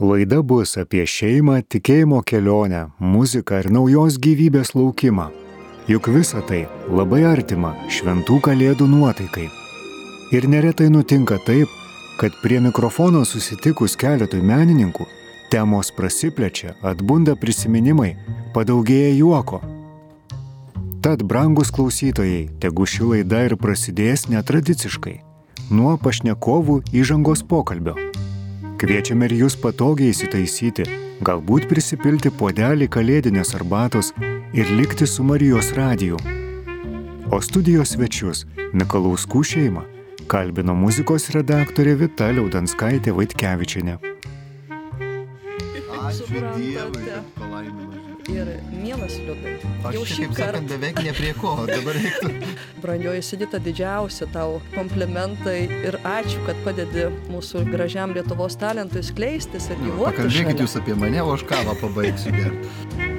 Laida bus apie šeimą, tikėjimo kelionę, muziką ir naujos gyvybės laukimą. Juk visa tai labai artima šventų kalėdų nuotaikai. Ir neretai nutinka taip, kad prie mikrofono susitikus keletui menininkų, temos prasiplečia, atbunda prisiminimai, padaugėja juoko. Tad, brangus klausytojai, tegu ši laida ir prasidės netradiciškai - nuo pašnekovų įžangos pokalbio. Kviečiame ir jūs patogiai įsitaisyti, galbūt prisipilti puodelį kalėdinės arbatos ir likti su Marijos radiju. O studijos svečius Mikalauskų šeimą kalbino muzikos redaktorė Vita Liaudanskaitė Vaitkevičinė. Ačiū Dievui, kad palaimino. Ir mielas liūdai. Jau šį kartą, beveik ne prie ko. Dabar reiktų. brangioji Sidita, didžiausi tau komplimentai ir ačiū, kad padedi mūsų gražiam Lietuvos talentui skleistis ir gyvuoti. Pakalbėkit jūs apie mane, o aš kavą pabaigsiu gerti.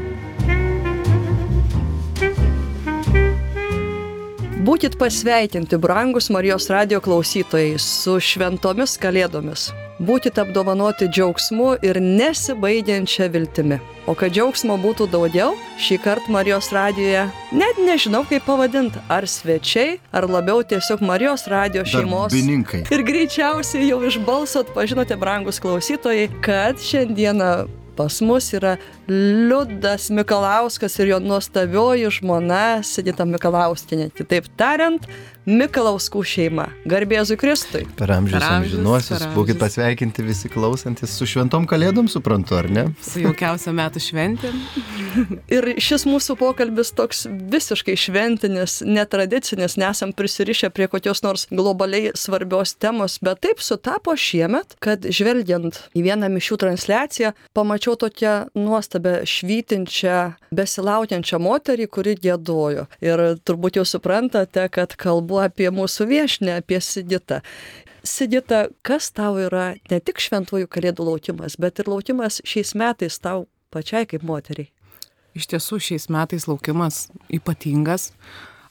Būkit pasveikinti, brangus Marijos radio klausytojai, su šventomis kalėdomis. Būkit apdovanoti džiaugsmu ir nesibaigiančia viltimi. O kad džiaugsmo būtų daugiau, šį kartą Marijos radijoje net nežinau kaip pavadinti, ar svečiai, ar labiau tiesiog Marijos radio šeimos. Darbininkai. Ir greičiausiai jau iš balso atpažinote, brangus klausytojai, kad šiandieną pas mus yra Liudas Mikalauskas ir jo nuostabioji žmona Sidita Mikalauskinė. Kitaip tariant, Mikalauskų šeima. Garbėzui Kristui. Per amžius Per amžius, amžinuosius. Būkit pasveikinti visi klausantis su šventom kalėdom, suprantu, ar ne? Su jaukiausia metų šventėm. Ir šis mūsų pokalbis toks visiškai šventinis, netradicinis, nesam prisirišę prie kokios nors globaliai svarbios temos, bet taip sutapo šiemet, kad žvelgiant į vieną mišių transliaciją, pamačiau tokią nuostabę švytinčią, besilaukiančią moterį, kuri gėdojo. Ir turbūt jau suprantate, kad kalbu apie mūsų viešinę, apie Sigitą. Sigita, kas tau yra ne tik šventųjų kalėdų laukimas, bet ir laukimas šiais metais tau pačiai kaip moteriai? Iš tiesų šiais metais laukimas ypatingas.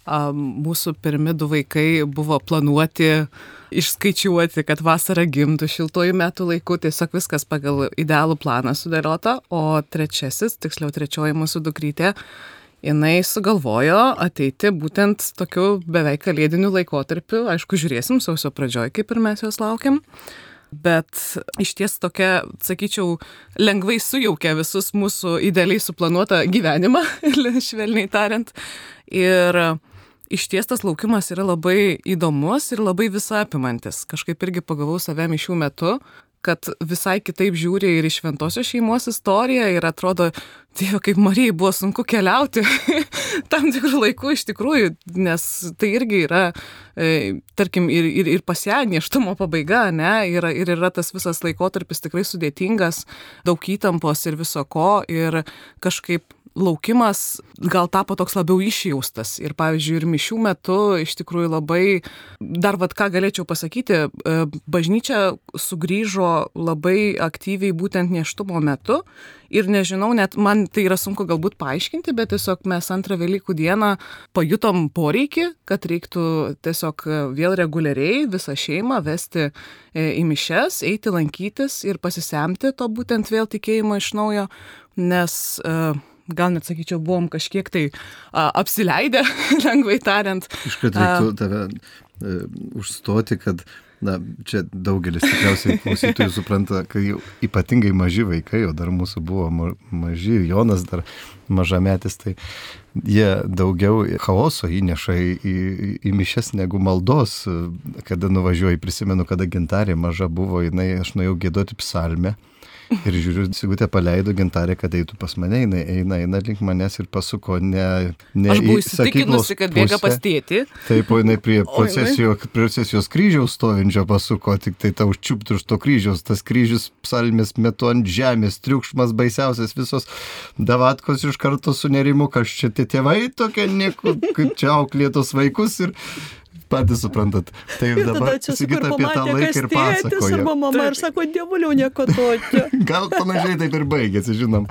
Mūsų pirmi du vaikai buvo planuoti, išskaičiuoti, kad vasara gimtų šiltuoju metų laiku, tiesiog viskas pagal idealų planą sudėliota, o trečiasis, tiksliau trečioji mūsų dukrytė, jinai sugalvojo ateiti būtent tokiu beveik kalėdiniu laikotarpiu, aišku, žiūrėsim sausio pradžioj, kaip ir mes jos laukiam. Bet iš ties tokia, sakyčiau, lengvai sujaukia visus mūsų idealiai suplanuotą gyvenimą, švelniai tariant. Ir iš ties tas laukimas yra labai įdomus ir labai visapimantis. Kažkaip irgi pagavau save mišių metu, kad visai kitaip žiūri ir iš šventosios šeimos istoriją ir atrodo, Dieve, kaip Marijai buvo sunku keliauti tam tikrų laikų iš tikrųjų, nes tai irgi yra, e, tarkim, ir, ir, ir pas ją neštumo pabaiga, ne, yra, ir yra tas visas laikotarpis tikrai sudėtingas, daug įtampos ir viso ko ir kažkaip laukimas gal tapo toks labiau išjaustas. Ir pavyzdžiui, ir mišių metu iš tikrųjų labai, dar vad ką galėčiau pasakyti, e, bažnyčia sugrįžo labai aktyviai būtent neštumo metu. Ir nežinau, net man tai yra sunku galbūt paaiškinti, bet tiesiog mes antrą Velykų dieną pajutom poreikį, kad reiktų tiesiog e, vėl reguliariai visą šeimą vesti e, į mišes, eiti lankytis ir pasisemti to būtent vėl tikėjimo iš naujo, nes uh, gal net sakyčiau, buvom kažkiek tai a, apsileidę, lengvai tariant. Iškart reiktų tave e, užstoti, kad Na, čia daugelis tikriausiai klausytojų supranta, kai ypatingai maži vaikai, o dar mūsų buvo ma maži, Jonas dar mažametis, tai jie daugiau chaoso įneša į, į, į mišes negu maldos. Kada nuvažiuoju, prisimenu, kada gintarė maža buvo, jinai, aš nuėjau gėdoti psalmę. Ir žiūriu, Sigutė paleido gintarę, kad eitų pas mane, jinai eina, eina link manęs ir pasuko ne... ne Aš buvau įsitikinusi, kad bėga pusę. pas tėtį. Taip, o jinai prie procesijos, procesijos kryžiaus stovinčio pasuko, tik tai tau čiuptų už to kryžiaus, tas kryžius psalmės metu ant žemės, triukšmas baisiausias, visos davatkos iš karto su nerimu, kas čia tie tėvai tokie, kaip čia auklėtos vaikus ir patys suprantat. Tai Ir dabar tada atsisuko ir Sigita apie tą laiką kas ir pasakoja. arba mama ir sako, dievuliau nieko tokio. Gal panašiai taip ir baigėsi, žinom.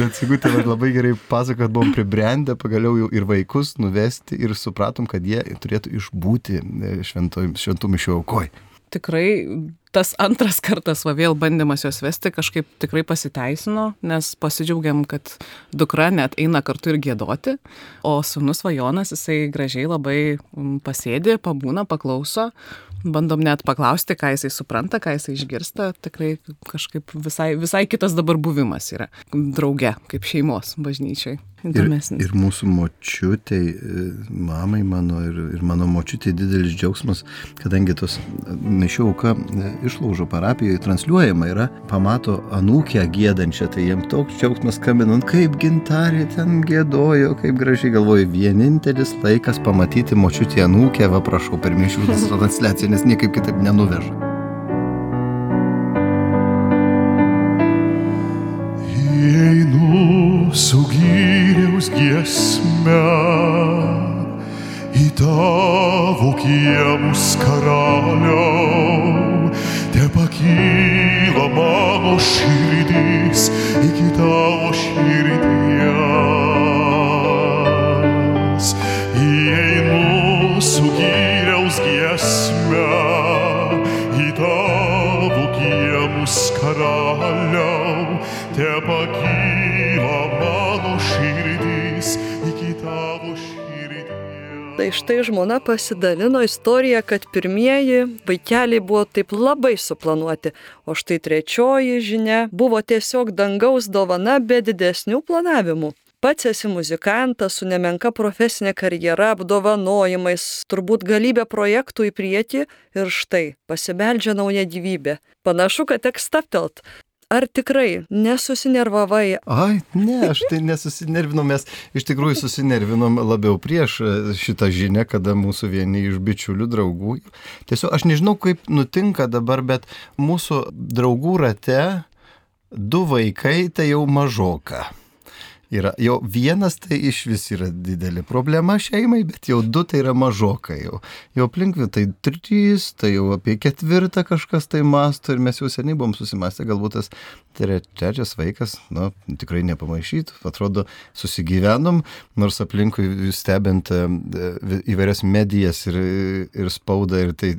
Bet Sigutė labai gerai pasako, kad buvom pribrendę pagaliau jau ir vaikus nuvesti ir supratom, kad jie turėtų išbūti e, šventų mišių aukoj. Tikrai tas antras kartas, va vėl bandymas juos vesti kažkaip tikrai pasiteisino, nes pasidžiaugiam, kad dukra net eina kartu ir gėdoti, o sunus Vajonas jisai gražiai labai mm, pasėdi, pabūna, paklauso, bandom net paklausti, ką jisai supranta, ką jisai išgirsta, tikrai kažkaip visai, visai kitas dabar buvimas yra drauge, kaip šeimos bažnyčiai. Ir, ir mūsų močiutei, mamai mano ir, ir mano močiutei didelis džiaugsmas, kadangi tos nešiau auka išlaužo parapijoje transliuojama yra, pamato anūkę gėdančią, tai jiems toks džiaugsmas skambinant, kaip gintarė ten gėdojo, kaip gražiai galvoju, vienintelis laikas pamatyti močiutį anūkę, va prašau, per mišių transliaciją, nes niekaip kitaip nenuveža. Einu su gyriaus giesme į tavo kiemus karaliau, te pakyla mano širdys iki tavo širdies. Įeinu su gyriaus giesme į tavo kiemus karaliau, te pakyla Tai štai žmona pasidalino istoriją, kad pirmieji vaikeliai buvo taip labai suplanuoti, o štai trečioji žinia buvo tiesiog dangaus dovana be didesnių planavimų. Pats esi muzikantas su nemenka profesinė karjera, apdovanojimais, turbūt galybė projektų į priekį ir štai pasibeldžia nauja gyvybė. Panašu, kad teks staptelt. Ar tikrai nesusinervavai? Ai, ne, aš tai nesusinervinau, mes iš tikrųjų susinervinom labiau prieš e, šitą žinią, kada mūsų vieni iš bičiulių draugų. Tiesiog aš nežinau, kaip nutinka dabar, bet mūsų draugų rate du vaikai tai jau mažoka yra. Jau vienas tai iš vis yra didelė problema šeimai, bet jau du tai yra mažokai. Jau, jau aplinkvi tai trys, tai jau apie ketvirtą kažkas tai masto ir mes jau seniai buvom susimastę, galbūt tas trečias vaikas, nu, tikrai nepamaišytų, atrodo, susigyvenom, nors aplinkui stebint e, įvairias medijas ir, ir spaudą ir tai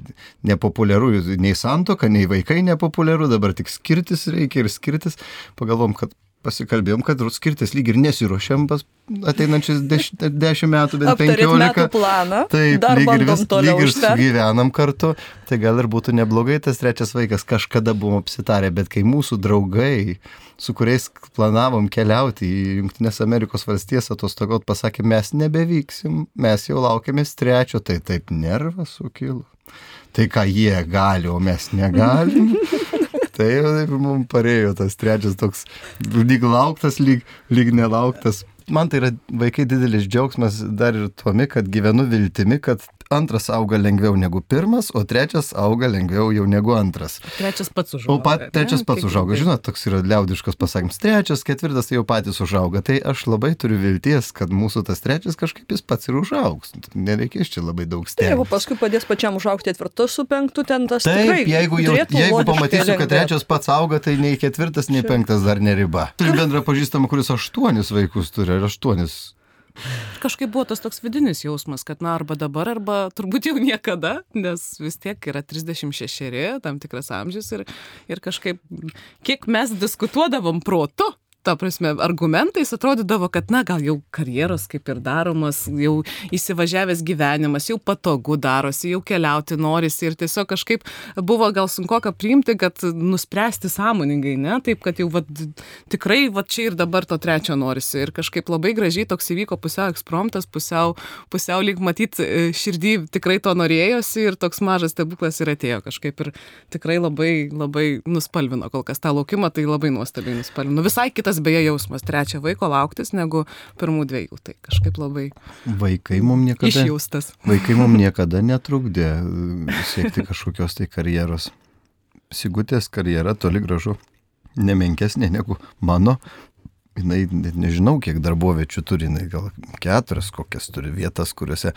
nepopuliaru, nei santoka, nei vaikai nepopuliaru, dabar tik skirtis reikia ir skirtis, pagalvom, kad pasikalbėjom, kad skirtis lyg ir nesiuošiam pas ateinančius dešimt deš metų, bent penkiolika. planą. Taip, lyg ir, vis, lyg ir gyvenam kartu, tai gal ir būtų neblogai tas trečias vaikas, kažkada buvom apsitarę, bet kai mūsų draugai, su kuriais planavom keliauti į Junktinės Amerikos valstijas atostogot, pasakė, mes nebevyksim, mes jau laukiamės trečio, tai taip nervas sukilo. Tai ką jie gali, o mes negalim. Tai mums parėjo tas trečias toks lyg lauktas, lyg, lyg nelauktas. Man tai yra vaikai didelis džiaugsmas dar ir tuomi, kad gyvenu viltimi, kad antras auga lengviau negu pirmas, o trečias auga lengviau jau negu antras. Trečias pats užauga. O pat, trečias ne? pats užauga. Žinot, toks yra liaudiškas pasakymas. Trečias, ketvirtas tai jau patys užauga. Tai aš labai turiu vilties, kad mūsų tas trečias kažkaip jis pats ir užaugs. Nereikės čia labai daug stebėti. Jeigu paskui padės pačiam užaugti ketvirtas su penktu, ten tas Taip, tikrai jeigu, jau, jeigu pamatysiu, kad trečias pats auga, tai nei ketvirtas, nei penktas dar neriba. Turiu bendrą pažįstamą, kuris aštuonis vaikus turi ir aštuonis Kažkaip buvo tas toks vidinis jausmas, kad na arba dabar, arba turbūt jau niekada, nes vis tiek yra 36, tam tikras amžius ir, ir kažkaip, kiek mes diskutuodavom protu, ta prasme, argumentais atrodydavo, kad, na, gal jau karjeros kaip ir daromas, jau įsivažiavęs gyvenimas, jau patogu darosi, jau keliauti norisi ir tiesiog kažkaip buvo gal sunku ką priimti, kad nuspręsti sąmoningai, ne, taip, kad jau vat, tikrai vat, čia ir dabar to trečio norisi. Ir kažkaip labai gražiai toks įvyko pusiau ekspromptas, pusiau, pusiau lyg matyti e, širdį tikrai to norėjosi ir toks mažas stebuklas ir atėjo kažkaip ir tikrai labai, labai nuspalvino kol kas tą laukimą, tai labai nuostabiai nuspalvino. Visai kitas kitas beje jausmas trečio vaiko lauktis negu pirmų dviejų. Tai kažkaip labai vaikai mums niekada, išjaustas. Vaikai mums niekada netrukdė siekti kažkokios tai karjeros. Sigutės karjera toli gražu nemenkesnė negu mano. jinai net nežinau, kiek darboviečių turi, jinai gal keturias kokias turi vietas, kuriuose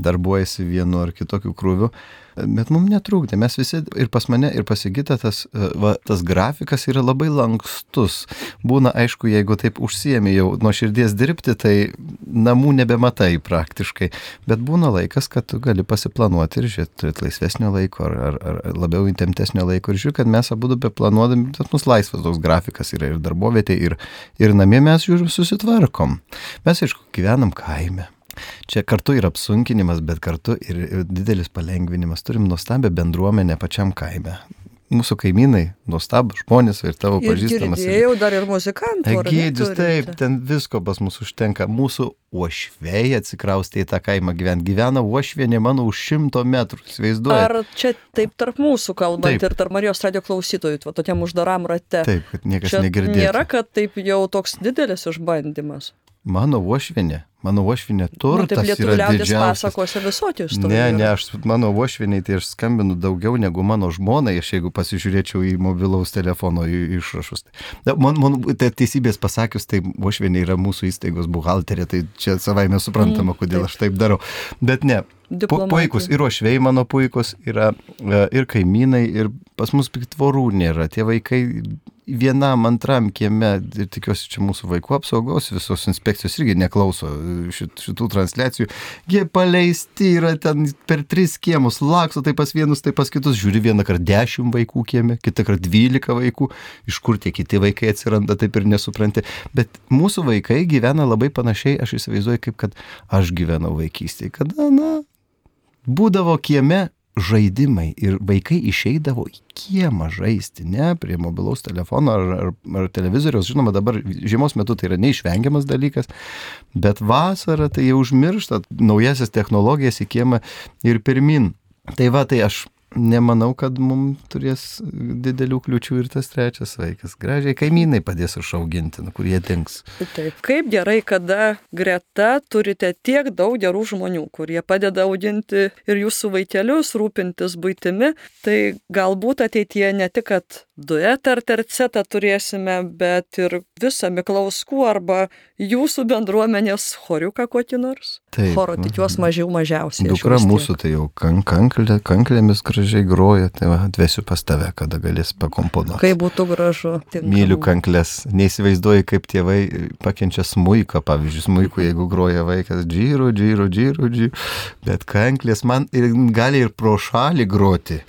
darbuojasi vienu ar kitokiu krūviu. Bet mums netrūkdė, mes visi ir pas mane, ir pasigita tas, e, va, tas grafikas yra labai lankstus. Būna aišku, jeigu taip užsiemi jau nuo širdies dirbti, tai namų nebematai praktiškai. Bet būna laikas, kad tu gali pasiplanuoti ir žiūrėti, turėti laisvesnio laiko ar, ar, ar labiau intemtesnio laiko. Ir žiūrėk, kad mes abu be planuodami, tas mūsų laisvas toks grafikas yra ir darbovietė, ir, ir namie mes žiūrim susitvarkom. Mes aišku gyvenam kaime. Čia kartu ir apsunkinimas, bet kartu ir didelis palengvinimas. Turim nuostabią bendruomenę pačiam kaime. Mūsų kaimynai, nuostabų žmonės ir tavo Ir pažįstamas. girdėjau dar ir muzikantų. Egidžius, taip, ten visko pas mus užtenka. Mūsų uošvėjai atsikraustė į tą kaimą gyventi. Gyvena uošvienė mano už šimto metrų. Įsivaizduoju. Ar čia taip tarp mūsų kalbant Taip. ir tarp Marijos radio klausytojų, va, tokiam uždaram rate? Taip, kad niekas Čia negirdėtų. nėra, kad taip jau toks didelis išbandymas. Mano uošvienė, mano uošvienė Nu, turtas taip lietuvių liaudės pasakose visokių istorijų. Ne, ne, aš mano uošviniai, tai aš skambinu daugiau negu mano žmonai, aš jeigu pasižiūrėčiau į mobilaus telefono išrašus. Man, man tai teisybės pasakius, tai uošviniai yra mūsų įstaigos buhalterė, tai čia savai mes suprantama, Mm, kodėl aš taip darau. Bet ne, Diplomatija. puikus ir uošviai mano puikus, yra e, ir kaimynai, ir pas mus tvorų nėra. Tie vaikai vienam, antram kieme, ir tikiuosi čia mūsų vaikų apsaugos, visos inspekcijos irgi neklauso šit, šitų transliacijų. Jie paleisti yra ten per tris kiemus, lakso tai pas vienus, tai pas kitus, žiūri vieną kartą dešimt vaikų kieme, kitą kartą dvylika vaikų, iš kur tie kiti vaikai atsiranda, taip ir nesupranti. Bet mūsų vaikai gyvena labai panašiai, aš įsivaizduoju, kaip kad aš gyvenau vaikystėje, kada, na, būdavo kieme žaidimai ir vaikai išeidavo į kiemą žaisti, ne prie mobilaus telefono ar, ar, ar televizoriaus. Žinoma, dabar žiemos metu tai yra neišvengiamas dalykas, bet vasarą tai jau užmiršta naujasias technologijas į kiemą ir pirmin. Tai va, tai aš nemanau, kad mums turės didelių kliučių ir tas trečias vaikas. Gražiai kaimynai padės išauginti, nu, kur jie dinks. Taip. Kaip gerai, kada greta turite tiek daug gerų žmonių, kurie padeda auginti ir jūsų vaikelius, rūpintis būtimi. Tai galbūt ateityje ne tik, kad duetą ar tercetą turėsime, bet ir visą Miklauskų arba jūsų bendruomenės choriuką kokį nors. Taip. Choro tikiuosi mažiau mažiausiai. Dukra mūsų tai jau kan, kanklė, kanklėmis gražiai groja, tai va, atvesiu pas tave, kada galės pakomponuoti. Kaip būtų gražu. tinka Myliu kanklės. Neįsivaizduoju, kaip tėvai pakenčia smuiką, pavyzdžiui, smuiku, jeigu groja vaikas džyru, džyru, džyru, džyru. Bet kanklės man ir gali ir pro šalį groti.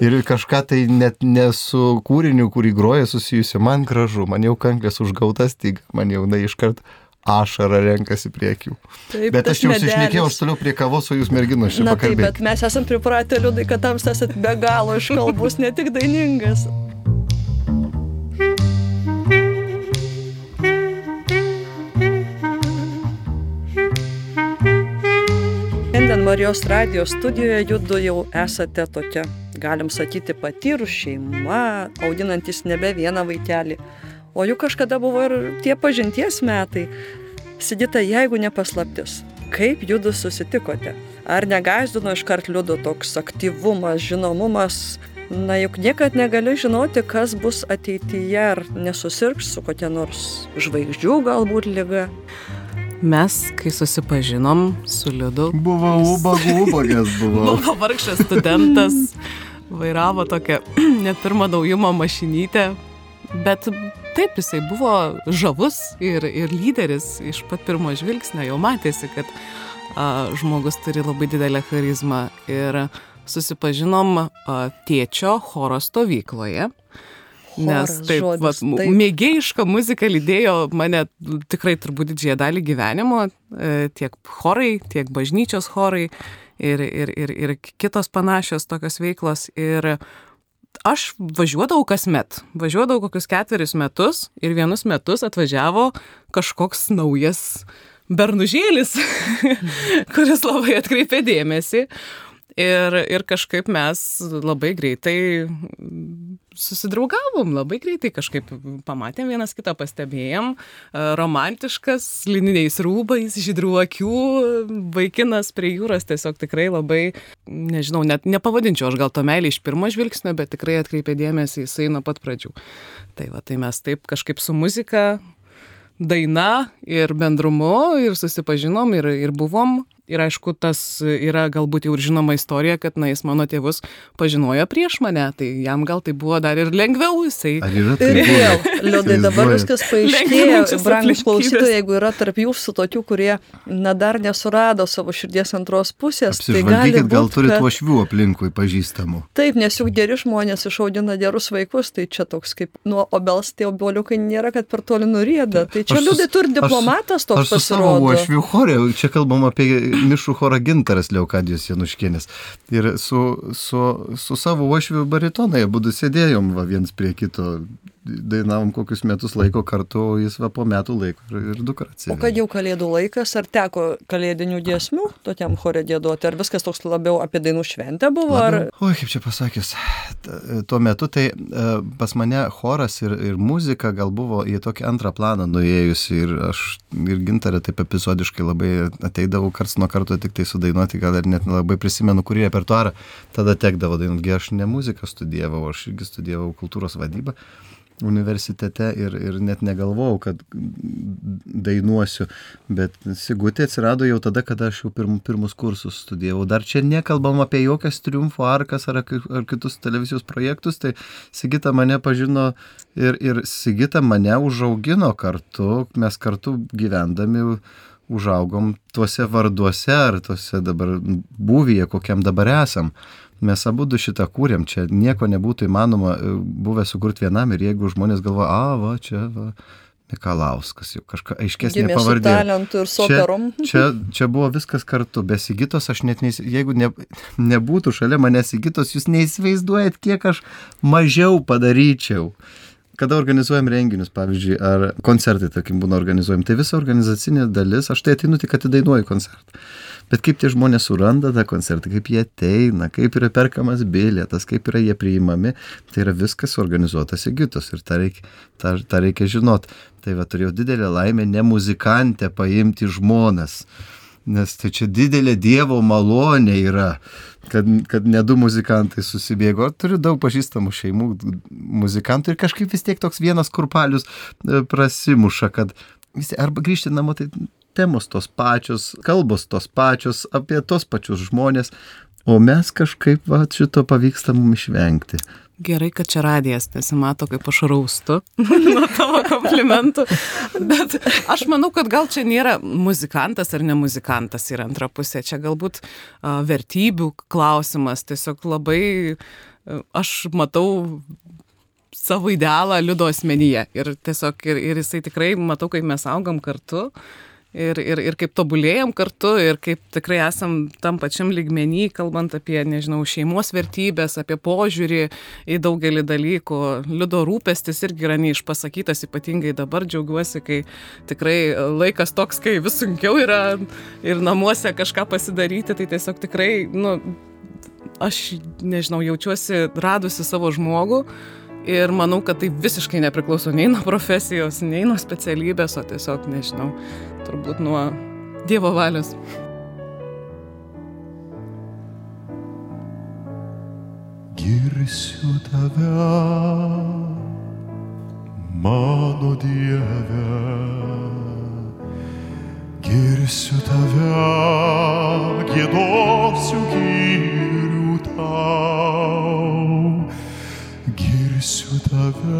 Ir kažką tai net ne su kūriniu, kurį groja susijusi, man gražu, man jau kanklės užgautas, tik man jau na iškart ašara renkasi prie akių. Taip, Bet aš jau medelis. aš toliau prie kavos, o jūs merginos čia Na taip, pakalbėkite. bet mes esam pripratę liūdai, kad tam esat be galo iškalbus, ne tik dainingas. Šiandien Marijos radijos studijoje judu jau esate tokia, galim sakyti, patyrus šeima, auginantis nebe vieną vaikelį. O juk kažkada buvo ir tie pažinties metai. Sigita, jeigu ne paslaptis, kaip judu susitikote? Ar negazdino iškart liudo toks aktyvumas, žinomumas? Na juk niekad negali žinoti, kas bus ateityje, ar nesusirgs su kokia nors žvaigždžių galbūt lyga. Mes, kai susipažinom su Liudu, Buvo ubagų, ubagas buvo. buvo vargšas studentas, vairavo tokią ne pirmą naujumo mašinytę, bet taip jisai buvo žavus ir, ir lyderis iš pat pirmo žvilgsnio, jau matėsi, kad a, žmogus turi labai didelę charizmą ir susipažinom a, tėčio choro stovykloje. Nes taip, žodis, vat, taip. mėgėjiška muzika lydėjo mane tikrai turbūt didžiąją dalį gyvenimo, e, tiek chorai, tiek bažnyčios chorai ir, ir, ir, ir kitos panašios tokios veiklos. Ir aš važiuodavau kasmet, važiuodavau kokius ketverius metus ir vienus metus atvažiavo kažkoks naujas bernužėlis, kuris labai atkreipė dėmesį. Ir, ir kažkaip mes labai greitai susidraugavom, labai greitai kažkaip pamatėm vienas kitą, pastebėjom, e, romantiškas, lininiais rūbais, žydrų akių, vaikinas prie jūros tiesiog tikrai labai, nežinau, net nepavadinčiau aš gal to meilį iš pirmo žvilgsnio, bet tikrai atkreipė dėmesį jisai nuo pat pradžių. Tai va, tai mes taip kažkaip su muzika daina ir bendrumu ir susipažinom ir, ir buvom Ir aišku, tas yra galbūt jau ir žinoma istorija, kad, na, jis mano tėvus pažinojo prieš mane, tai jam gal tai buvo dar ir lengviau jisai. Ar yra Ir tai? vėl, liūdai, dabar viskas paaiškėjo, aplinkybės. klausytojai, jeigu yra tarp jūsų tokių, kurie, na, dar nesurado savo širdies antros pusės, tai gali Apsižvalgykit, gal būt, turit kad- uošvių aplinkui pažįstamų. Taip, nes juk geri žmonės išaugina gerus vaikus, tai čia toks kaip nuo obels tie obuoliukai nėra, kad per toli nurieda. Tai čia liūdai turi aš- diplomatas toks Aš su savo pasirodo. uošvių chorė, čia kalbam apie mišų chorą Gintaras Leokadijos Januškienis. Ir su, su, su savo uošvių baritonai, būdu sėdėjom va, viens prie kito, dainavom kokius metus laiko kartu, o jis va po metų laiko ir, ir dukra O atsivedė. kad jau kalėdų laikas, ar teko kalėdinių giesmių tokiam chore dėduoti, ar viskas toks labiau apie dainų šventę buvo, ar... Labiau- Oi, kaip čia pasakius, tuo metu tai e, pas mane choras ir, ir muzika gal buvo į tokį antrą planą nuėjusi ir aš ir gintarė taip epizodiškai labai ateidavau karts nuo karto tik tai sudainuoti, gal ir net nelabai prisimenu, kurį repertuarą tada tekdavo dainuoti. Aš ne muziką studijavau, aš irgi studijavau kultūros vadybą universitete ir, ir net negalvojau, kad dainuosiu, bet Sigutė atsirado jau tada, kada aš jau pirm, pirmus kursus studijavau. Dar čia nekalbam apie jokias triumfo arkas ar, ar kitus televizijos projektus, tai Sigita mane pažino ir, ir Sigita mane užaugino kartu, mes kartu gyvendami užaugom tuose varduose ar tuose dabar būvyje, kokiam dabar esam. Mes abu du šitą kūrėm, čia nieko nebūtų įmanoma e, buvę sukurti vienam ir jeigu žmonės galvoja, a, va, čia, va, Mikalauskas, jau kažką aiškesnė Gimė su pavardė. talentu ir su Čia, operom. čia, čia buvo viskas kartu, be Sigitos aš net, neįs... jeigu ne, nebūtų šalia manęs Sigitos, jūs neįsivaizduojat, kiek aš mažiau padaryčiau. Kada organizuojam renginius, pavyzdžiui, ar koncertai, tarkim, būna organizuojami, tai visa organizacinė dalis, aš tai atinu tik atidainuoju koncertą. Bet kaip tie žmonės suranda tą koncertą, kaip jie ateina, kaip yra perkamas bilietas, kaip yra jie priimami, tai yra viskas organizuotas įgytos ir tą reikia, tą, tą reikia žinot. Tai va turėjau didelę laimę ne muzikantę paimti žmonas. Nes tai čia didelė Dievo malonė yra, kad, kad ne du muzikantai susibėgo. Turiu daug pažįstamų šeimų muzikantų ir kažkaip vis tiek toks vienas kurpalius e, prasimuša, kad visi arba grįžti namo, tai temos tos pačios, kalbos tos pačios, apie tos pačius žmonės, o mes kažkaip va, šito pavyksta mums išvengti. Gerai, kad čia radijas nesimato, kaip aš raustu nuo tavo komplimentų. Bet aš manau, kad gal čia nėra muzikantas ar ne muzikantas yra antra pusė. Čia galbūt a, vertybių klausimas. Tiesiog labai a, aš matau savo idealą liudo asmenyje. Ir tiesiog ir, ir jisai tikrai matau, kaip mes augam kartu. Ir, ir, ir kaip tobulėjom kartu, ir kaip tikrai esam tam pačiam lygmenį, kalbant apie, nežinau, šeimos vertybės, apie požiūrį į daugelį dalykų. Liudo rūpestis irgi yra neišpasakytas, ypatingai dabar džiaugiuosi, kai tikrai laikas toks, kai vis sunkiau yra ir namuose kažką pasidaryti, tai tiesiog tikrai, nu, aš, nežinau, jaučiuosi radusi savo žmogų. Ir manau, kad tai visiškai nepriklauso nei nuo profesijos, nei nuo specialybės, o tiesiog, nežinau, turbūt nuo Dievo valios. Girsiu tave, mano Dieve, girsiu tave, gėdosiu gyrių tau, girsiu tave,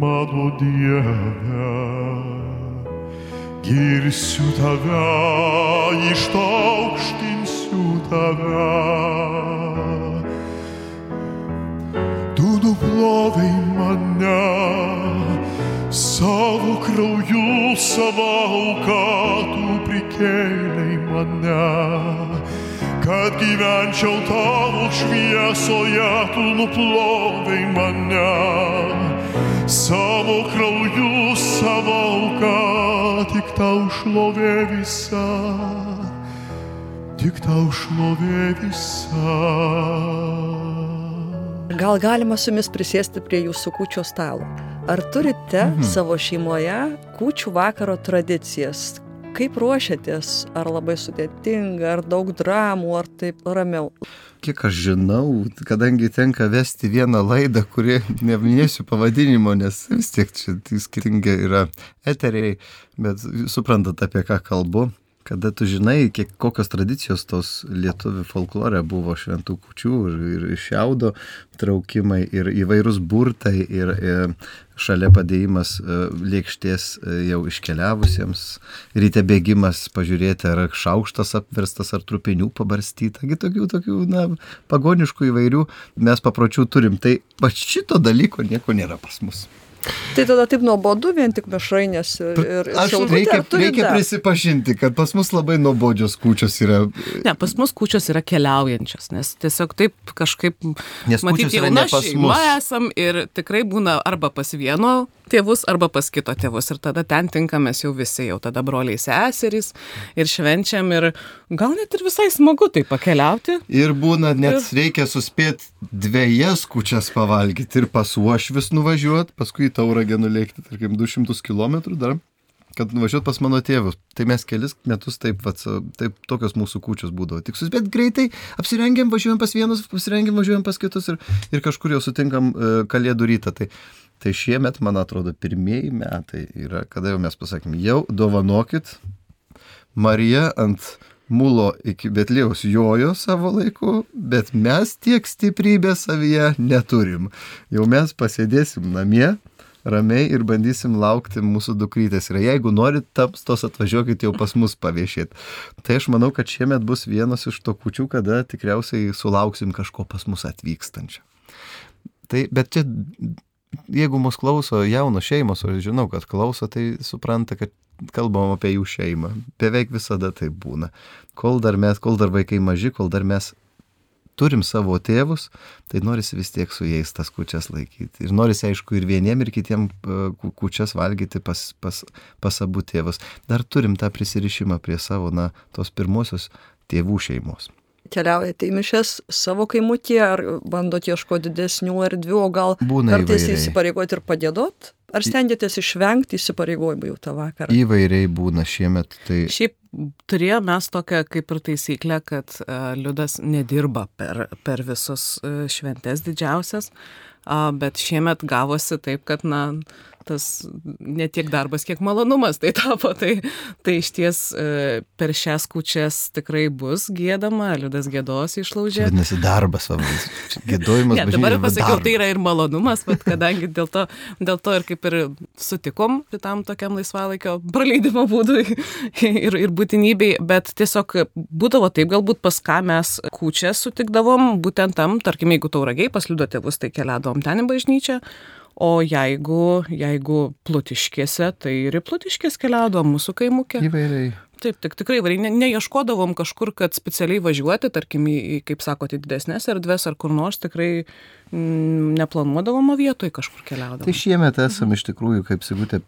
mano Dieve. Girsiu tave, ištaukštinsiu tave. Tu nuplovai mane savo krauju, savo auką, tu prikėlai mane. Kad gyvenčiau tavo šviesoje, tu nuplovai mane savo krauju, savo auką, tik tau šlovė visa, tik tau šlovė visa. Gal galima su jumis prisėsti prie jūsų kūčio stalo? Ar turite mhm. savo šeimoje kūčių vakaro tradicijas? Kaip ruošiatės? Ar labai sudėtinga, ar daug dramų, ar taip ramiau? kiek aš žinau, kadangi tenka vesti vieną laidą, kuri neminėsiu pavadinimo, nes vis tiek čia tai skirtingi yra eteriai, bet suprantat apie ką kalbu. Kada tu žinai, kiek, kokios tradicijos tos lietuvių folklore buvo šventų kučių ir, ir šiaudo traukimai ir įvairūs burtai ir, ir šalia padėjimas e, lėkštės e, jau iškeliavusiems, ryte bėgimas pažiūrėti, ar šaukštas apverstas, ar trupinių pabarstyta, tokių, tokių, na, pagoniškų įvairių mes papročių turim. Tai va šito dalyko nieko nėra pas mus. Tai tada taip nuobodu vien tik mišrainės ir, ir Aš šilkutė, reikia, reikia dar? prisipažinti, kad pas mus labai nuobodžios kūčios yra. Ne, pas mus kučios yra keliaujančios, nes tiesiog taip kažkaip, Nes matyt, kūčios yra jauna ne pas šeima mus. esam ir tikrai būna arba pas vieno tėvus, arba pas kito tėvus. Ir tada ten tinkamės jau visi, jau tada broliai seserys ir švenčiam ir gal net ir visai smagu tai pakeliauti. Ir būna, net reikia suspėti dviejas kučias pavalgyti ir pas uošvis nuvažiuoti, paskui į tauragę nulėkti, tarkim, 200 km dar, kad nuvažiuot pas mano tėvus. Tai mes kelis metus taip, vat, taip tokios mūsų kūčios būdavo. Tik suspėt greitai, apsirengiam, važiuojam pas vienus, apsirengiam, važiuojam pas kitus ir, ir kažkur jau sutinkam e, kalėdų rytą. Tai, tai šiemet, man atrodo, pirmieji metai yra, kada jau mes pasakėm, jau dovanokit, Marija ant mulo iki Betlėjaus jojo savo laiku, bet mes tiek stiprybės savyje neturim. Jau mes pasėdėsim namie, ramiai ir bandysim laukti mūsų dukrytės. Ir jeigu norit taps tos atvažiuokit jau pas mus paviešėti. Tai aš manau, kad šiemet bus vienas iš to kučių, kada tikriausiai sulauksim kažko pas mus atvykstančio. Tai, bet čia, jeigu mus klauso jaunos šeimos, o žinau, kad klauso, tai supranta, kad kalbam apie jų šeimą. Beveik visada tai būna. Kol dar mes, kol dar vaikai maži, kol dar mes turim savo tėvus, tai norisi vis tiek su jais tas kučias laikyti. Ir norisi, aišku, ir vieniem, ir kitiem e, ku- kučias valgyti pas, pas, pas abu tėvus. Dar turim tą prisirišimą prie savo, na, tos pirmosios tėvų šeimos. Keliaujate į mišes savo kaimutyje, ar bandot ieškoti didesnių erdvių, o gal Būna kartais įvairiai. įsipareigoti ir padėdot? Ar stengiatės išvengti įsipareigojimų jau tą vakarą? Įvairiai būna šiemet, tai Šiaip turėjome mes tokią kaip ir taisyklę, kad uh, Liudas nedirba per, per visus uh, šventes didžiausias, bet šiemet gavosi taip, kad, na, tas ne tiek darbas, kiek malonumas tai tapo. Tai, tai iš ties uh, per šias kučias tikrai bus gėdama, Liudas gėdos išlaužė. vadinasi darbas, va, gėdojimas. Ne, dabar pasakiau, tai yra ir malonumas, bet kadangi dėl to, dėl to ir kaip ir sutikom tam tokiam laisvalaikio praleidimo būdui ir, ir būtinybei, bet tiesiog būdavo taip, galbūt pas ką mes kūčią sutikdavom, būtent tam, tarkim, jeigu tauragiai pasliudo tėvus, tai keliavom ten į bažnyčią. O jeigu, jeigu plutiškėse, tai ir į plutiškės keliaudavom mūsų kaimukė. Įvairiai. Taip, tik tikrai įvairiai. Ne, neieškodavom kažkur, kad specialiai važiuoti, tarkim, į, į, kaip sakote, didesnės erdvės ar kur nors, tikrai mm, neplanuodavom, o vietoj kažkur keliaudavom. Tai šiemet esam iš tikrųjų, kaip Sigutė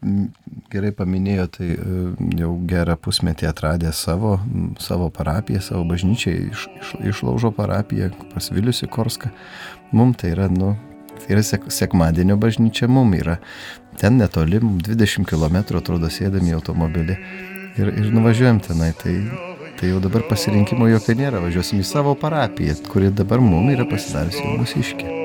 gerai paminėjo, tai e, jau gerą pusmetį atradę savo, savo parapiją, savo bažnyčią, iš, iš, išlaužo parapiją pas Vilius į Korską. Mums tai yra, nu, tai yra sek, sekmadienio bažnyčia, mums yra ten netoli, mum 20 km atrodo sėdami į automobilį ir, ir nuvažiuojam tenai. Tai, tai jau dabar pasirinkimo jokio nėra, važiuosim į savo parapiją, kuri dabar mums yra pasidariusi mūsiškė.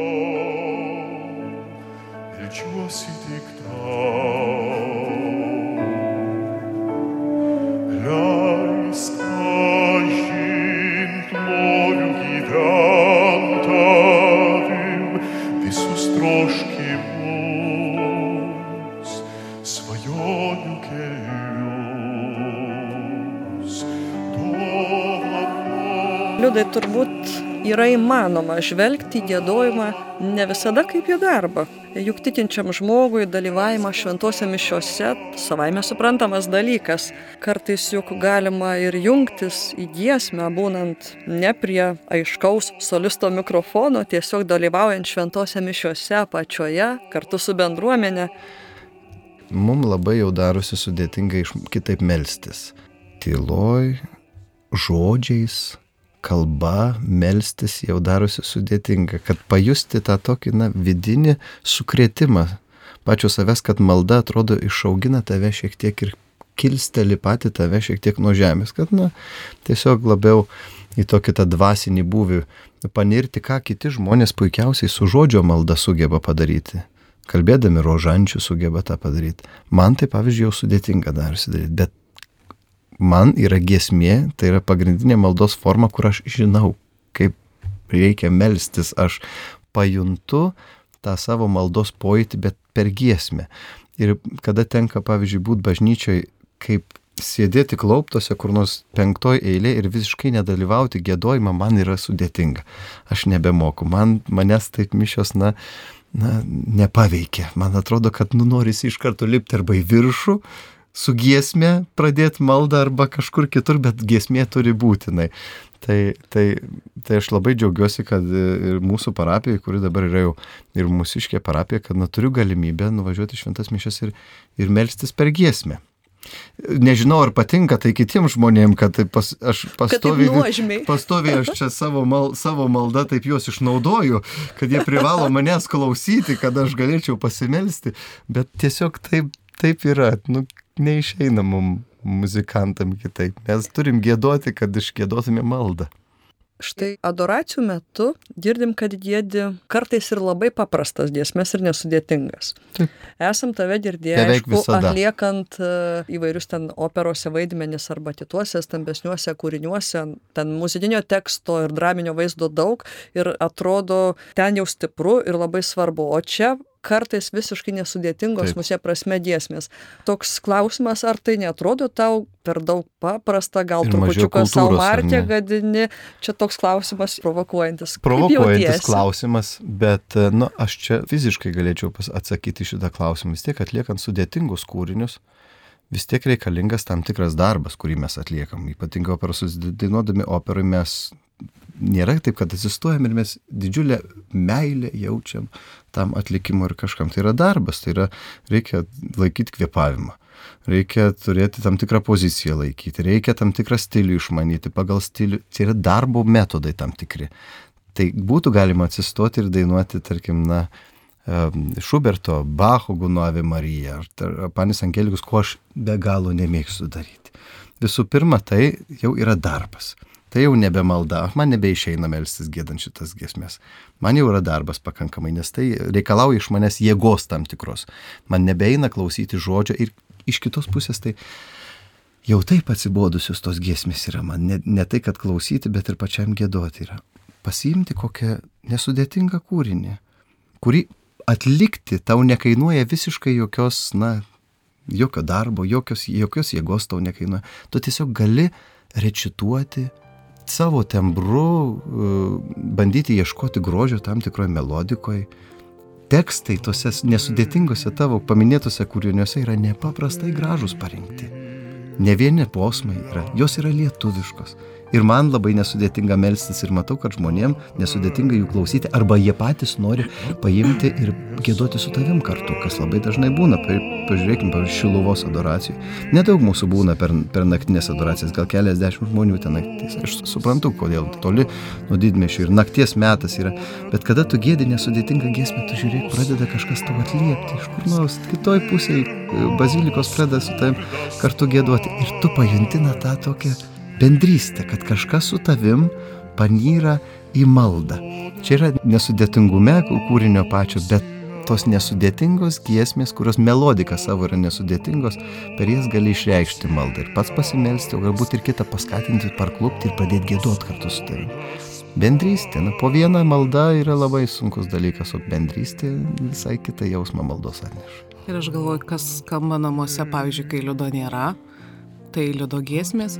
Yra įmanoma žvelgti į gėdojimą ne visada kaip į darbą. Juk tikinčiam žmogui dalyvavimas šventose mišiose savaime suprantamas dalykas. Kartais juk galima ir jungtis į giesmę, būnant ne prie aiškaus solisto mikrofono, tiesiog dalyvaujant šventose mišiose pačioje, kartu su bendruomenė. Mums labai jau darosi sudėtinga iš kitaip melstis. Tyloj, žodžiais, kalba, melstis jau darosi sudėtinga, kad pajusti tą tokį, na, vidinį sukrėtimą pačio savęs, kad malda atrodo išaugina tave šiek tiek ir kilsteli pati tave šiek tiek nuo žemės, kad, na, tiesiog labiau į tokį tą dvasinį būvį, panirti, ką kiti žmonės puikiausiai su žodžio malda sugeba padaryti. Kalbėdami rožančių sugeba tą padaryti. Man tai, pavyzdžiui, jau sudėtinga darosi daryti, bet man yra giesmė, tai yra pagrindinė maldos forma, kur aš žinau, kaip reikia melstis, aš pajuntu tą savo maldos pojūtį, bet per giesmę. Ir kada tenka, pavyzdžiui, būti bažnyčioj, kaip sėdėti klauptose kur nors penktoj eilė ir visiškai nedalyvauti gėdojimą man yra sudėtinga. Aš nebemoku. Man, manęs taip mišios, na, na, nepaveikia. Man atrodo, kad nu norisi iš karto lipti arba į viršų, su giesmė pradėti maldą arba kažkur kitur, bet giesmė turi būtinai. Tai, tai, tai aš labai džiaugiuosi, kad ir mūsų parapijai, kuri dabar yra jau ir mūsiškė parapija, kad na, turiu galimybę nuvažiuoti šventas mišes ir, ir melstis per giesmę. Nežinau, ar patinka tai kitiems žmonėms, kad tai pas, aš pastoviai, pastoviai aš čia savo, mal, savo maldą taip juos išnaudoju, kad jie privalo manęs klausyti, kad aš galėčiau pasimelsti, bet tiesiog taip, taip yra. Nu, neišeina mum muzikantam kitaip. Mes turim gėduoti, kad išgėduotume maldą. Štai adoracijų metu girdim, kad gėdi kartais ir labai paprastas giesmės ir nesudėtingas. Taip. Esam tave girdėję, aišku, atliekant e, įvairius ten operose vaidmenis arba kituose stambesniuose kūriniuose, ten muzikinio teksto ir draminio vaizdo daug ir atrodo ten jau stipru ir labai svarbu. O čia kartais visiškai nesudėtingos mūsų prasme giesmės. Toks klausimas, ar tai netrodo tau per daug paprasta, gal trupučiuką savo markę gadini, čia toks klausimas provokuojantis. Provokuojantis klausimas, bet, nu, aš čia fiziškai galėčiau atsakyti šitą klausimą. Vis tiek atliekant sudėtingus kūrinius, vis tiek reikalingas tam tikras darbas, kurį mes atliekam. Ypatingai operos, dainuodami operui mes nėra taip, kad atsistojam ir mes didžiulę meilę jaučiam tam atlikimui ir kažkam. Tai yra darbas, tai yra reikia laikyti kvėpavimą. Reikia turėti tam tikrą poziciją laikyti, reikia tam tikrą stilių išmanyti, pagal stilių, tai yra darbo metodai tam tikri. Tai būtų galima atsistoti ir dainuoti, tarkim, na, Šuberto, Bacho Gunovė Marija ar Panis Angelikus, ko aš be galo nemėgstu daryti. Visų pirma, tai jau yra darbas. Tai jau nebe malda, man nebeišeina melstis gėdant šitas giesmės. Man jau yra darbas pakankamai, nes tai reikalauja iš manęs jėgos tam tikros. Man nebeina klausyti žodžio ir iš kitos pusės tai jau taip atsibodusios tos giesmės yra man. Ne, ne tai, kad klausyti, bet ir pačiam gėdoti yra. Pasiimti kokią nesudėtingą kūrinį, kurį atlikti tau nekainuoja visiškai jokios, na, jokio darbo, jokios, jokios jėgos tau nekainuoja. Tu tiesiog gali recituoti savo tembru e, bandyti ieškoti grožio tam tikroje melodikoje. Tekstai tose nesudėtingose tavo paminėtose kūriniuose yra nepaprastai gražus parinkti. Ne vieni posmai yra, jos yra lietuviškos. Ir man labai nesudėtinga melstis ir matau, kad žmonėm nesudėtinga jų klausyti, arba jie patys nori paimti ir gėduoti su tavim kartu, kas labai dažnai būna. Pažiūrėkime, pavyzdžiui, Šiluvos adoracijų. Nedaug mūsų būna per, per naktinės adoracijas, gal keliasdešimt žmonių ten naktis. Aš suprantu, kodėl toli nuo didmešių ir nakties metas yra. Bet kada tu gėdi nesudėtingą giesmę, tu žiūrėk, pradeda kažkas tau atliepti iš kur nors kitoj pusėje bazilikos pradeda su tavim kartu gėduoti. Ir tu pajuntina tą tokią bendrystė, kad kažkas su tavim panyra į maldą. Čia yra nesudėtingume kūrinio pačio, bet tos nesudėtingos giesmės, kurios melodika savo yra nesudėtingos, per jas gali išreikšti maldą ir pats pasimelsti, o galbūt ir kitą paskatinti, parklupti ir pradėti gėduoti kartu su tavimi. Bendrystė, na, po vieną maldą yra labai sunkus dalykas, o bendrystė visai kitą jausmą maldos atneša. Ir aš galvoju, kas skamba namuose, pavyzdžiui, kai liudo nėra, tai liudo giesmės.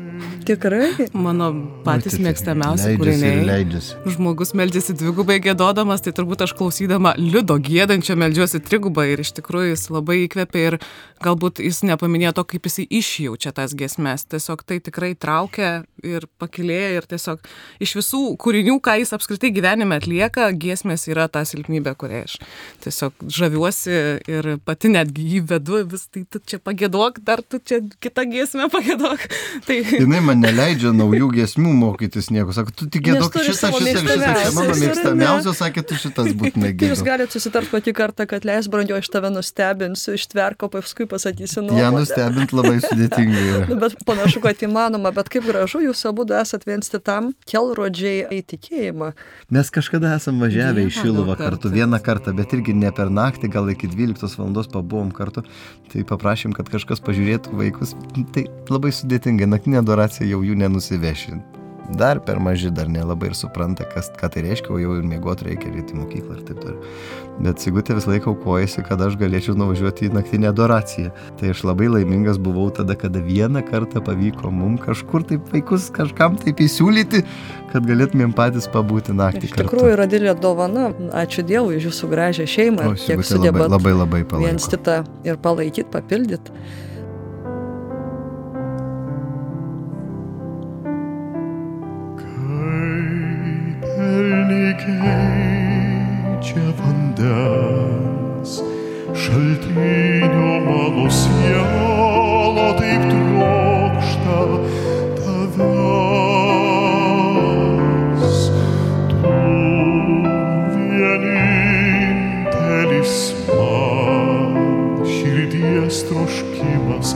Tikrai. Mano patys tai mėgstamiausi kūriniai. Žmogus meldžiasi dvigubai gėdodamas, tai turbūt aš klausydama liudo gėdančio meldžiuosi trigubai ir iš tikrųjų jis labai įkvėpė ir galbūt jis nepaminėjo to, kaip jis išjaučia tas giesmės. Tiesiog tai tikrai traukia ir pakilėja ir tiesiog iš visų kūrinių, ką jis apskritai gyvenime atlieka, giesmės yra ta silpnybė, kurią aš tiesiog žaviuosi ir pati netgi jį vedu, vis tai tu čia pagėduok, dar tu čia kitą giesmę pagėdok. Tai Jinai man neleidžia naujų giesmių mokytis nieko. Sako, tu tik gėdok šitą, šitą, šitą. Čia mano mėgstamiausias, sakė, tu šitas būtinai Tai jūs gėdok. galite susitarti kokį kartą, kad leis brandžio iš tave nustebinsiu, ištverko, paskui pasakysiu Ją nuomonę. nustebint labai sudėtinga yra. Nu, bet panašu, kad įmanoma, bet kaip gražu, jūs abu esat viens kitam kelrodžiai į tikėjimą. Mes kažkada esam važiavę į Šiluvą kartu, vieną kartą, bet irgi ne per naktį, gal iki 12 val. pabuvom kartu. Tai paprašym, kad kažkas pažiūrėtų vaikus. Tai labai sudėtinga, naktinė adoracija jau jų nenusiveši. Dar per maži, dar nelabai ir supranta, kas, ką tai reiškia, o jau ir miegoti reikia, ir į mokyklą ir taip toliau. Bet Sigutė visą laiką aukojasi, kad aš galėčiau nuvažiuoti į naktinę adoraciją. Tai aš labai laimingas buvau tada, kada vieną kartą pavyko mums kažkur taip vaikus kažkam taip įsiūlyti, kad galėtumėm patys pabūti naktį Iš tikrųjų yra didelė dovana. Ačiū Dievui už jūsų gražią šeimą, O, kiek Sigutė labai, sugebat labai labai viens palaiko. kitą ir palaikyti, papildyti. Pelniai keičia vandens, šaltinio mano siela taip trokšta tavęs. Tu vienintelis man širdies troškimas,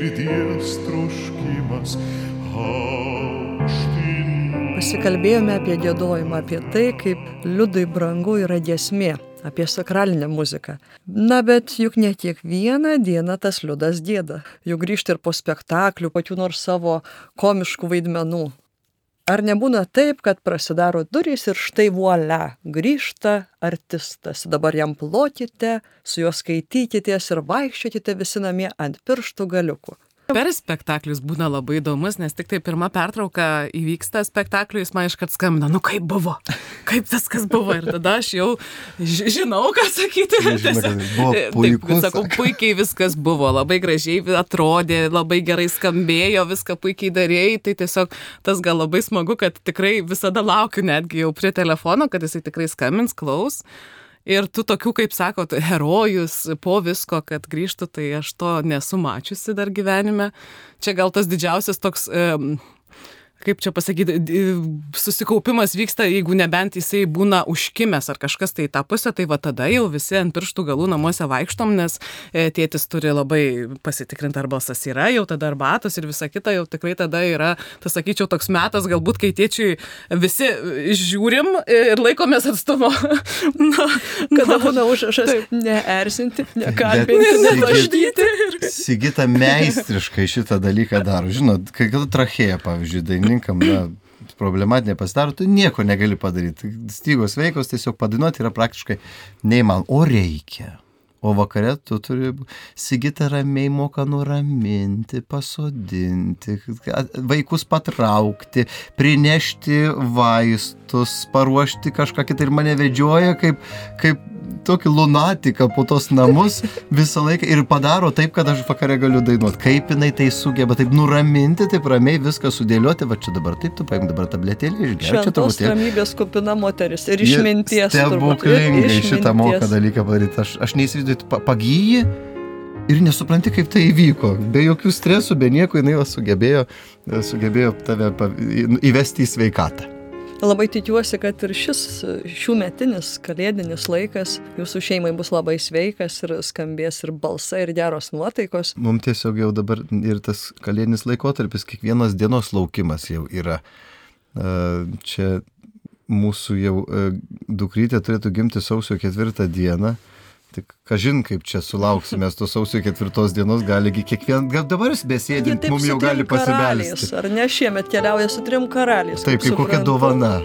širdies troškimas. Pasikalbėjome apie gėdojimą, apie tai, kaip liudai brangu yra giesmė, apie sakralinę muziką. Na, bet juk ne kiekvieną dieną tas liudas gėda. Juk grįžti ir po spektaklių, pačių nors savo komiškų vaidmenų. Ar nebūna taip, kad prasidaro durys ir štai vuolia, grįžta artistas, dabar jam plokite, su juo skaitykitės ir vaikščiokite visi namie ant pirštų galiukų. Per spektaklius būna labai įdomus, nes tik tai pirma pertrauka įvyksta spektakliui, jis man iškart skambina, nu kaip buvo, kaip viskas buvo. Ir tada aš jau ži- žinau, ką sakyti. Buvo Taip, sakau, puikiai viskas buvo, labai gražiai atrodė, labai gerai skambėjo, viską puikiai darėjai. Tai tiesiog tas gal labai smagu, kad tikrai visada laukiu netgi jau prie telefono, kad jisai tikrai skambins, klaus. Ir tu tokių, kaip sakot, herojus po visko, kad grįžtų, tai aš to nesu mačiusi dar gyvenime. Čia gal tas didžiausias toks... Um, kaip čia pasakyti, d- susikaupimas vyksta, jeigu nebent jisai būna užkimęs ar kažkas tai į tą pusę, tai va tada jau visi ant pirštų galų namuose vaikštom, nes e, tėtis turi labai pasitikrinti, ar balsas yra, jau tada arbatos ir visa kita, jau tikrai tada yra, tas sakyčiau, toks metas, galbūt kai tėčiui visi žiūrim ir laikomės atstumo. Na, Kada būna užrašas neerzinti, nekalbinti, nevaždyti. Sigita meistriškai šitą dalyką daro. Žinot, kai kada trachėja, pavyzdžiui, dainininkam, na, problematinė pasidaro, tu nieko negali padaryti. Stygos veikos tiesiog padainuoti yra praktiškai neįmanoma. O reikia. O vakare tu turi Sigita ramiai moka nuraminti, pasodinti, vaikus patraukti, prinešti vaistus, paruošti kažką kitą ir mane vedžioja kaip, kaip tokį lunatiką po tos namus visą laiką ir padaro taip, kad aš vakare galiu dainuoti. Kaip jinai tai sugeba, taip nuraminti, taip ramiai viską sudėlioti, va čia dabar taip, tu paim dabar tabletėlį ir čia truputėlį. ramybės kupina moteris ir išminties. turbūt, Stebuklingai šitą išminties. dalyką padaryti. Aš, aš neįsivaizduoju, pagyji ir nesupranti, kaip tai įvyko. Be jokių stresų, be nieko jinai sugebėjo, sugebėjo tave įvesti į sveikatą. Labai tikiuosi, kad ir šis šių metinis kalėdinis laikas jūsų šeimai bus labai sveikas ir skambės ir balsai, ir geros nuotaikos. Mums tiesiog jau dabar ir tas kalėdinis laikotarpis, kiekvienos dienos laukimas jau yra. Čia mūsų jau dukrytė turėtų gimti sausio ketvirtą dieną. Tik kažin, kaip čia sulauksime to sausio ketvirtos dienos, galigi kiekvien, dabar besėdint, mums jau gali pasibelsti. Ar ne šiemet keliauja su trim karaliais? Taip, kaip kokia dovana.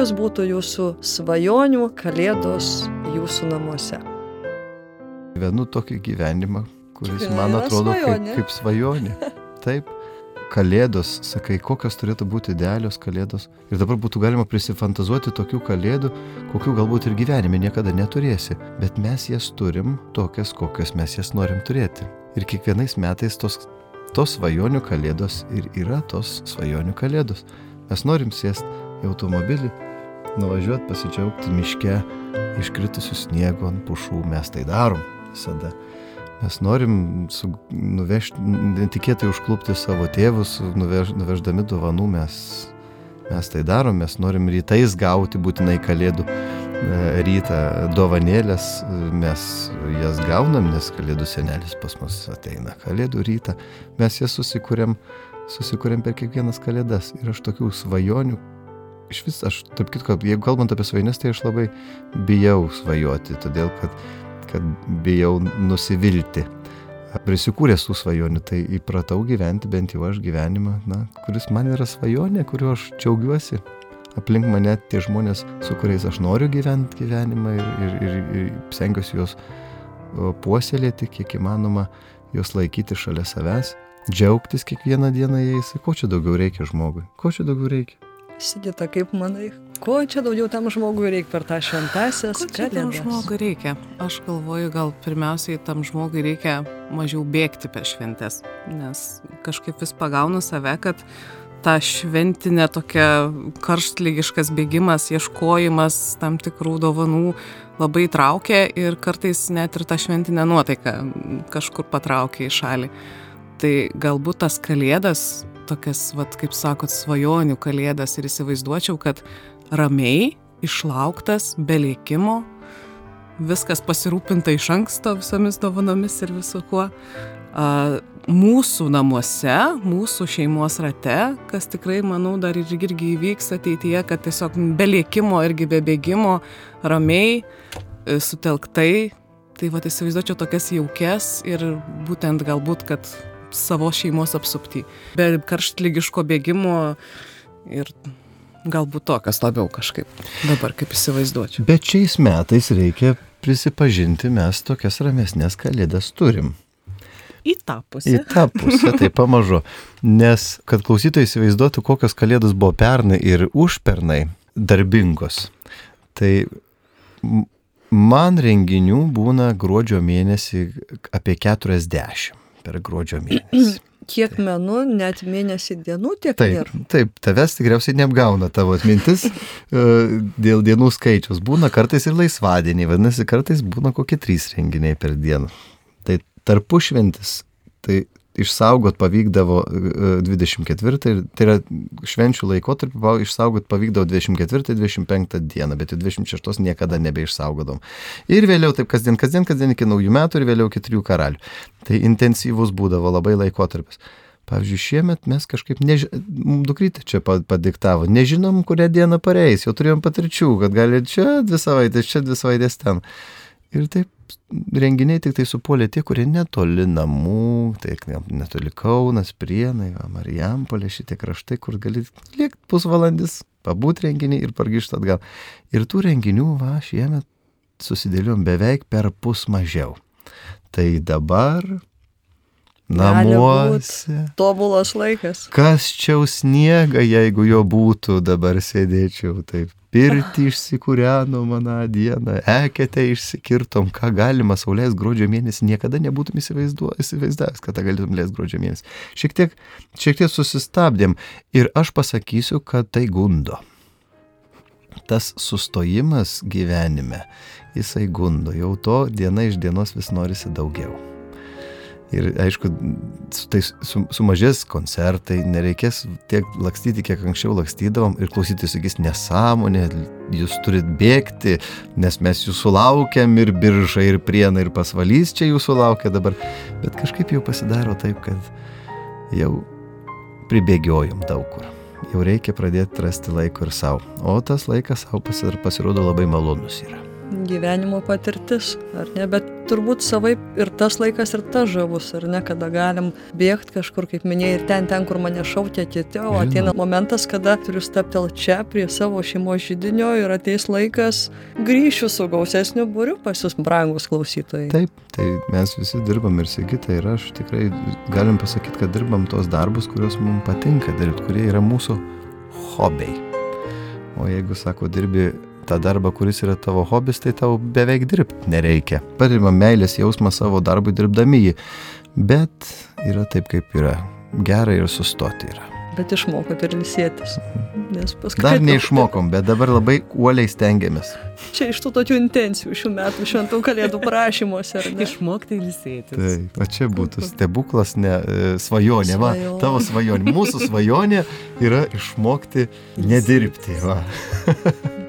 Kokios būtų jūsų svajonių kalėdos jūsų namuose? Gyvenu tokį gyvenimą, kuris man atrodo svajonė. kaip, kaip svajonė. Taip. Kalėdos, sakai, kokios turėtų būti idealios kalėdos. Ir dabar būtų galima prisifantazuoti tokių kalėdų, kokių galbūt ir gyvenime niekada neturėsi. Bet mes jas turim tokias, kokias mes jas norim turėti. Ir kiekvienais metais tos, tos svajonių kalėdos ir yra tos svajonių kalėdos. Mes norim sėsti į automobilį, nuvažiuoti pasidžiaugti miške, iškritusių sniego ant pušų. Mes tai darom visada. Mes norim su, nuvežti, netikėtai užklupti savo tėvus, nuvež, nuveždami dovanų, mes, mes tai darom, mes norim rytais gauti būtinai kalėdų e, rytą dovanėlės, mes jas gaunam, nes kalėdų senelis pas mus ateina kalėdų rytą, mes jas susikūrėm, susikūrėm per kiekvienas kalėdas ir aš tokių svajonių iš vis, aš, tarp kitko, jeigu kalbant apie svajonės, tai aš labai bijau svajoti, todėl kad, kad bijau nusivilti. Prisikūręs tų svajonių, tai įpratau gyventi bent jau aš gyvenimą, na, kuris man yra svajonė, kuriuo aš džiaugiuosi. Aplink mane tie žmonės, su kuriais aš noriu gyventi gyvenimą ir, ir, ir, ir stengiuosi juos puoselėti, kiek įmanoma, juos laikyti šalia savęs, džiaugtis kiekvieną dieną jais. Ko čia daugiau reikia žmogui? Ko čia daugiau reikia? Sigita, kaip manai, ko čia daugiau tam žmogui reikia per tą šventasias Ko čia tam kalėdas? žmogui reikia? Aš galvoju, gal pirmiausiai tam žmogui reikia mažiau bėgti per šventes, nes kažkaip vis pagaunu save, kad ta šventinė tokia karštlygiškas bėgimas, ieškojimas tam tikrų dovanų labai traukia ir kartais net ir ta šventinė nuotaika kažkur patraukia į šalį. Tai galbūt tas kalėdas, tokias, vat, kaip sakot, svajonių kalėdas ir įsivaizduočiau, kad ramiai, išlauktas, be lėkimo, viskas pasirūpinta iš anksto visomis dovanomis ir visu kuo. Mūsų namuose, mūsų šeimos rate, kas tikrai, manau, dar ir irgi įvyks ateityje, kad tiesiog be lėkimo irgi be bėgimo, ramiai, e, sutelktai, tai va įsivaizduočiau tokias jaukes ir būtent galbūt, kad savo šeimos apsupti. Be karštlygiško bėgimo ir galbūt tokias labiau kažkaip dabar kaip įsivaizduočiau. Bet šiais metais reikia prisipažinti, mes tokias ramesnės kalėdas turim. Į tą pusę. Į tą pusę, tai pamažu. Nes, kad klausytojai įsivaizduotų, kokios kalėdos buvo pernai ir užpernai darbingos, tai man renginių būna gruodžio mėnesį apie 40 per gruodžio mėnesį. Kiek menų, net mėnesį dienų tiek Taip, nėra. taip, tavęs tikriausiai neapgauna tavo atmintis e, dėl dienų skaičiaus. Būna kartais ir laisvadieniai, vadinasi, kartais būna kokie trys renginiai per dieną. Tai tarpušventis, tai išsaugot pavykdavo e, 24, ir tai yra švenčių laikotarpį išsaugot pavykdavo 24-25 dieną, bet jau 26 niekada nebeišsaugodom. Ir vėliau taip kasdien, kasdien, kasdien iki naujų metų ir vėliau iki trijų karalių. Tai intensyvus būdavo labai laikotarpis. Pavyzdžiui, šiemet mes kažkaip, neži... dukrytė čia pa- padiktavo, nežinom, kurią dieną pareis, jau turėjom patirčių, kad gali čia dvi savaitės, čia dvi savaitės ten. Ir taip renginiai tik tai supuolė tie, kurie netoli namų, tai ne- netoli Kaunas, Prienai, Marijampolė, šitie kraštai, kur gali liekti pusvalandis, pabūt renginį ir pargrįžti atgal. Ir tų renginių, va, šiemet susidėliom beveik per pus mažiau. Tai dabar namuose. Tobulas laikas. Kas čia sniega, jeigu jo būtų, dabar sėdėčiau taip. Pirti išsikūreno maną dieną, ekete išsikirtom, ką galima saulės gruodžio mėnesį, niekada nebūtum įsivaizdavęs, kad tą galėtum leis gruodžio mėnesį. Šiek tiek, šiek tiek susistabdėm ir aš pasakysiu, kad tai gundo. tas sustojimas gyvenime, jisai gundo, jau to diena iš dienos vis norisi daugiau. Ir aišku, su tai su, sumažės koncertai, nereikės tiek lakstyti, kiek anksčiau lakstydavom ir klausyti sakys nesąmonė, jūs turit bėgti, nes mes jūsų laukiam ir biržai, ir priena, ir pasvalys čia jūsų laukia dabar. Bet kažkaip jau pasidaro taip, kad jau pribėgiojom daug kur. Jau reikia pradėti rasti laiko ir savo. O tas laikas savo pasirodo labai malonus yra gyvenimo patirtis, ar ne, bet turbūt savaip ir tas laikas, ir tas žavus, ar ne, kada galim bėgti kažkur, kaip minėjai, ir ten, ten, kur mane šautė kiti, o ateina momentas, kada turiu staptel čia prie savo šeimos žydinio ir ateis laikas grįšiu su gausesniu būriu pas jūs, brangus klausytojai. Taip, tai mes visi dirbam ir Sigita ir aš tikrai galim pasakyti, kad dirbam tos darbus, kuriuos mums patinka dirbti, kurie yra mūsų hobiai. O jeigu, sako, dirbi tą darbą, kuris yra tavo hobis, tai tau beveik dirbti nereikia. Patirima meilės jausmą savo darbui dirbdami jį. Bet yra taip, kaip yra. Gerai ir sustoti yra. Bet išmokot ir lisėtis. Nes paskui. Dar neišmokom, bet dabar labai uoliai stengiamės. Čia iš tų tokių intencijų šių metų šventų kalėdų prašymuose? Išmokti ilsėtis. Taip, o čia būtų stebuklas, ne e, svajonė, va, tavo svajonė. Mūsų svajonė yra išmokti nedirbti, va.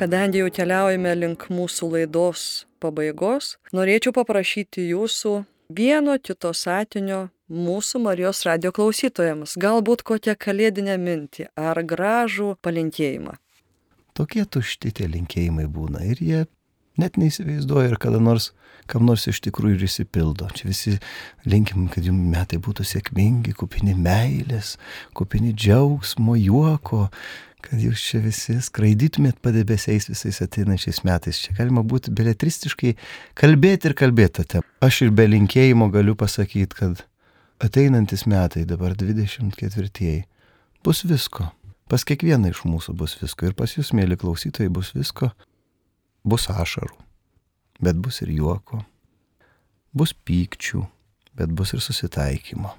Kadangi jau keliaujame link mūsų laidos pabaigos, norėčiau paprašyti jūsų vieno kito satinio mūsų Marijos radio klausytojams, galbūt kokią kalėdinę mintį ar gražų palinkėjimą. Tokie tušti tie linkėjimai būna ir jie net neįsivaizduoja ir kada nors kam nors iš tikrųjų ir įsipildo. Čia visi linkim, kad jums metai būtų sėkmingi, kupini meilės, kupini džiaugsmo, juoko, kad jūs čia visi skraidytumėt padebesiais visais ateinančiais metais. Čia galima būti beletristiškai kalbėti ir kalbėti. Aš ir be linkėjimo galiu pasakyti, kad ateinantis metai, dabar 24-ieji, bus visko. Pas kiekvieną iš mūsų bus visko. Ir pas jūs, mėly klausytojai, bus visko. Bus ašarų, bet bus ir juoko. Bus pykčių, bet bus ir susitaikymo.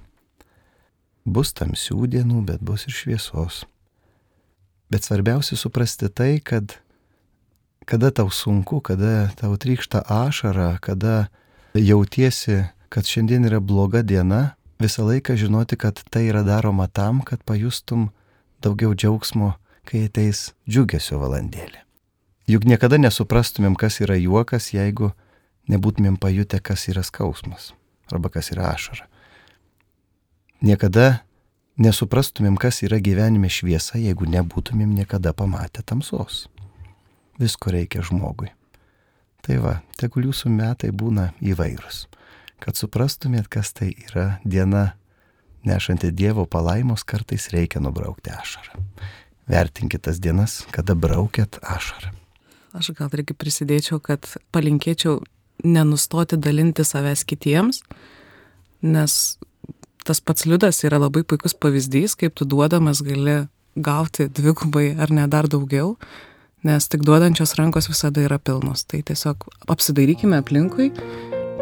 Bus tamsių dienų, bet bus ir šviesos. Bet svarbiausia suprasti tai, kad kada tau sunku, kada tau trykšta ašara, kada jautiesi, kad šiandien yra bloga diena, visą laiką žinoti, kad tai yra daroma tam, kad pajustum daugiau džiaugsmo, kai ateis džiugesio valandėlė. Juk niekada nesuprastumėm, kas yra juokas, jeigu nebūtumėm pajutę, kas yra skausmas arba kas yra ašara. Niekada nesuprastumėm, kas yra gyvenime šviesa, jeigu nebūtumėm niekada pamatę tamsos. Visko reikia žmogui. Tai va, tegul jūsų metai būna įvairūs, kad suprastumėt, kas tai yra diena nešanti Dievo palaimos, kartais reikia nubraukti ašarą. Vertinkit tas dienas, kada braukėt ašarą. Aš gal irgi prisidėčiau, kad palinkėčiau nenustoti dalinti savęs kitiems, nes tas pats liudas yra labai puikus pavyzdys, kaip tu duodamas gali gauti dvigubai ar ne dar daugiau, nes tik duodančios rankos visada yra pilnos. Tai tiesiog apsidairykime aplinkui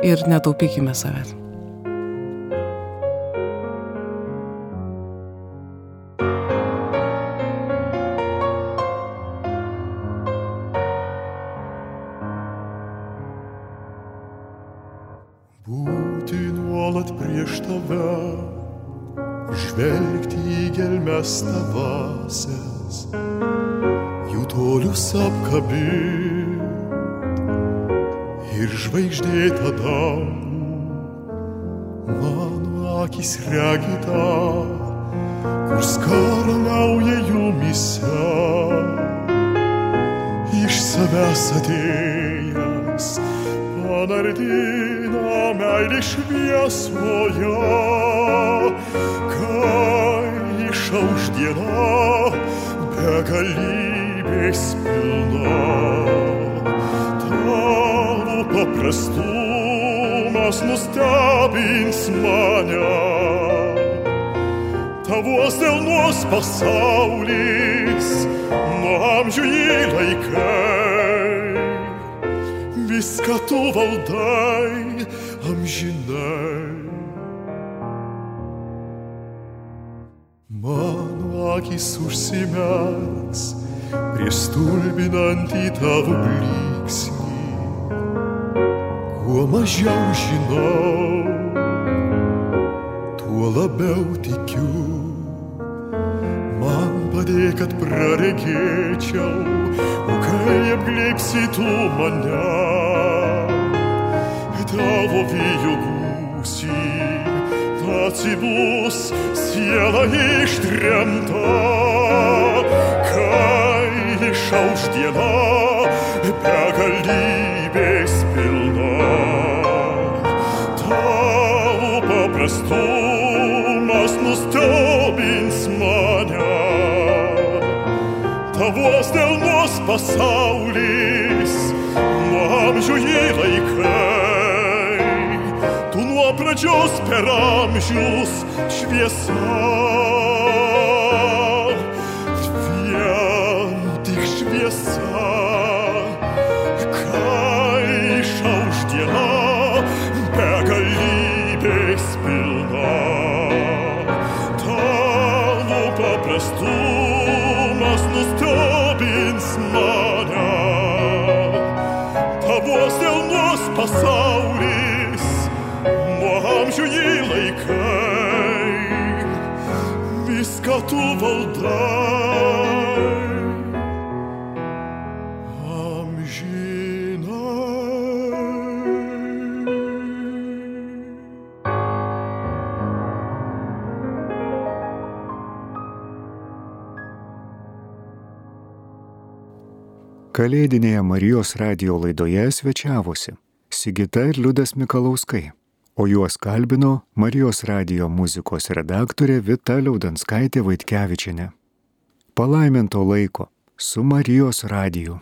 ir netaupykime savęs. Gelmes tavasias, jų tolius apkabint ir žvaigždėta dangų. Mano akis regita, kur skarnauja jumise, iš savęs atėjęs, panardina meilį šviesoje, kad išauš diena begalybės pilna. Tavo paprastumas nustebins mane. Tavos delnos pasaulis, nuo amžių į laikai. Viską tu valdai amžinai. Akis užsimerks prieš stulbinantį tavo blyksnį. Kuo mažiau žinau, tuo labiau tikiu. Man padėk, kad praregėčiau, o kai apglėpsi tu mane, tavo vyjo gūsį, atsibus siela ištremta, kai išauš diena, begalybės pilna. Tavo paprastumas nustebins mane. Tavos delnos pasaulis, nuo amžių jį laikai. Tu nuo pradžios per amžius šviesa. Tu valdai. Kalėdinėje Marijos radio laidoje svečiavosi Sigita ir Liudas Mikalauskai, o juos kalbino Marijos radio muzikos redaktorė Vita Liaudanskaitė Vaitkevičinė. Palaiminto laiko su Marijos radiju.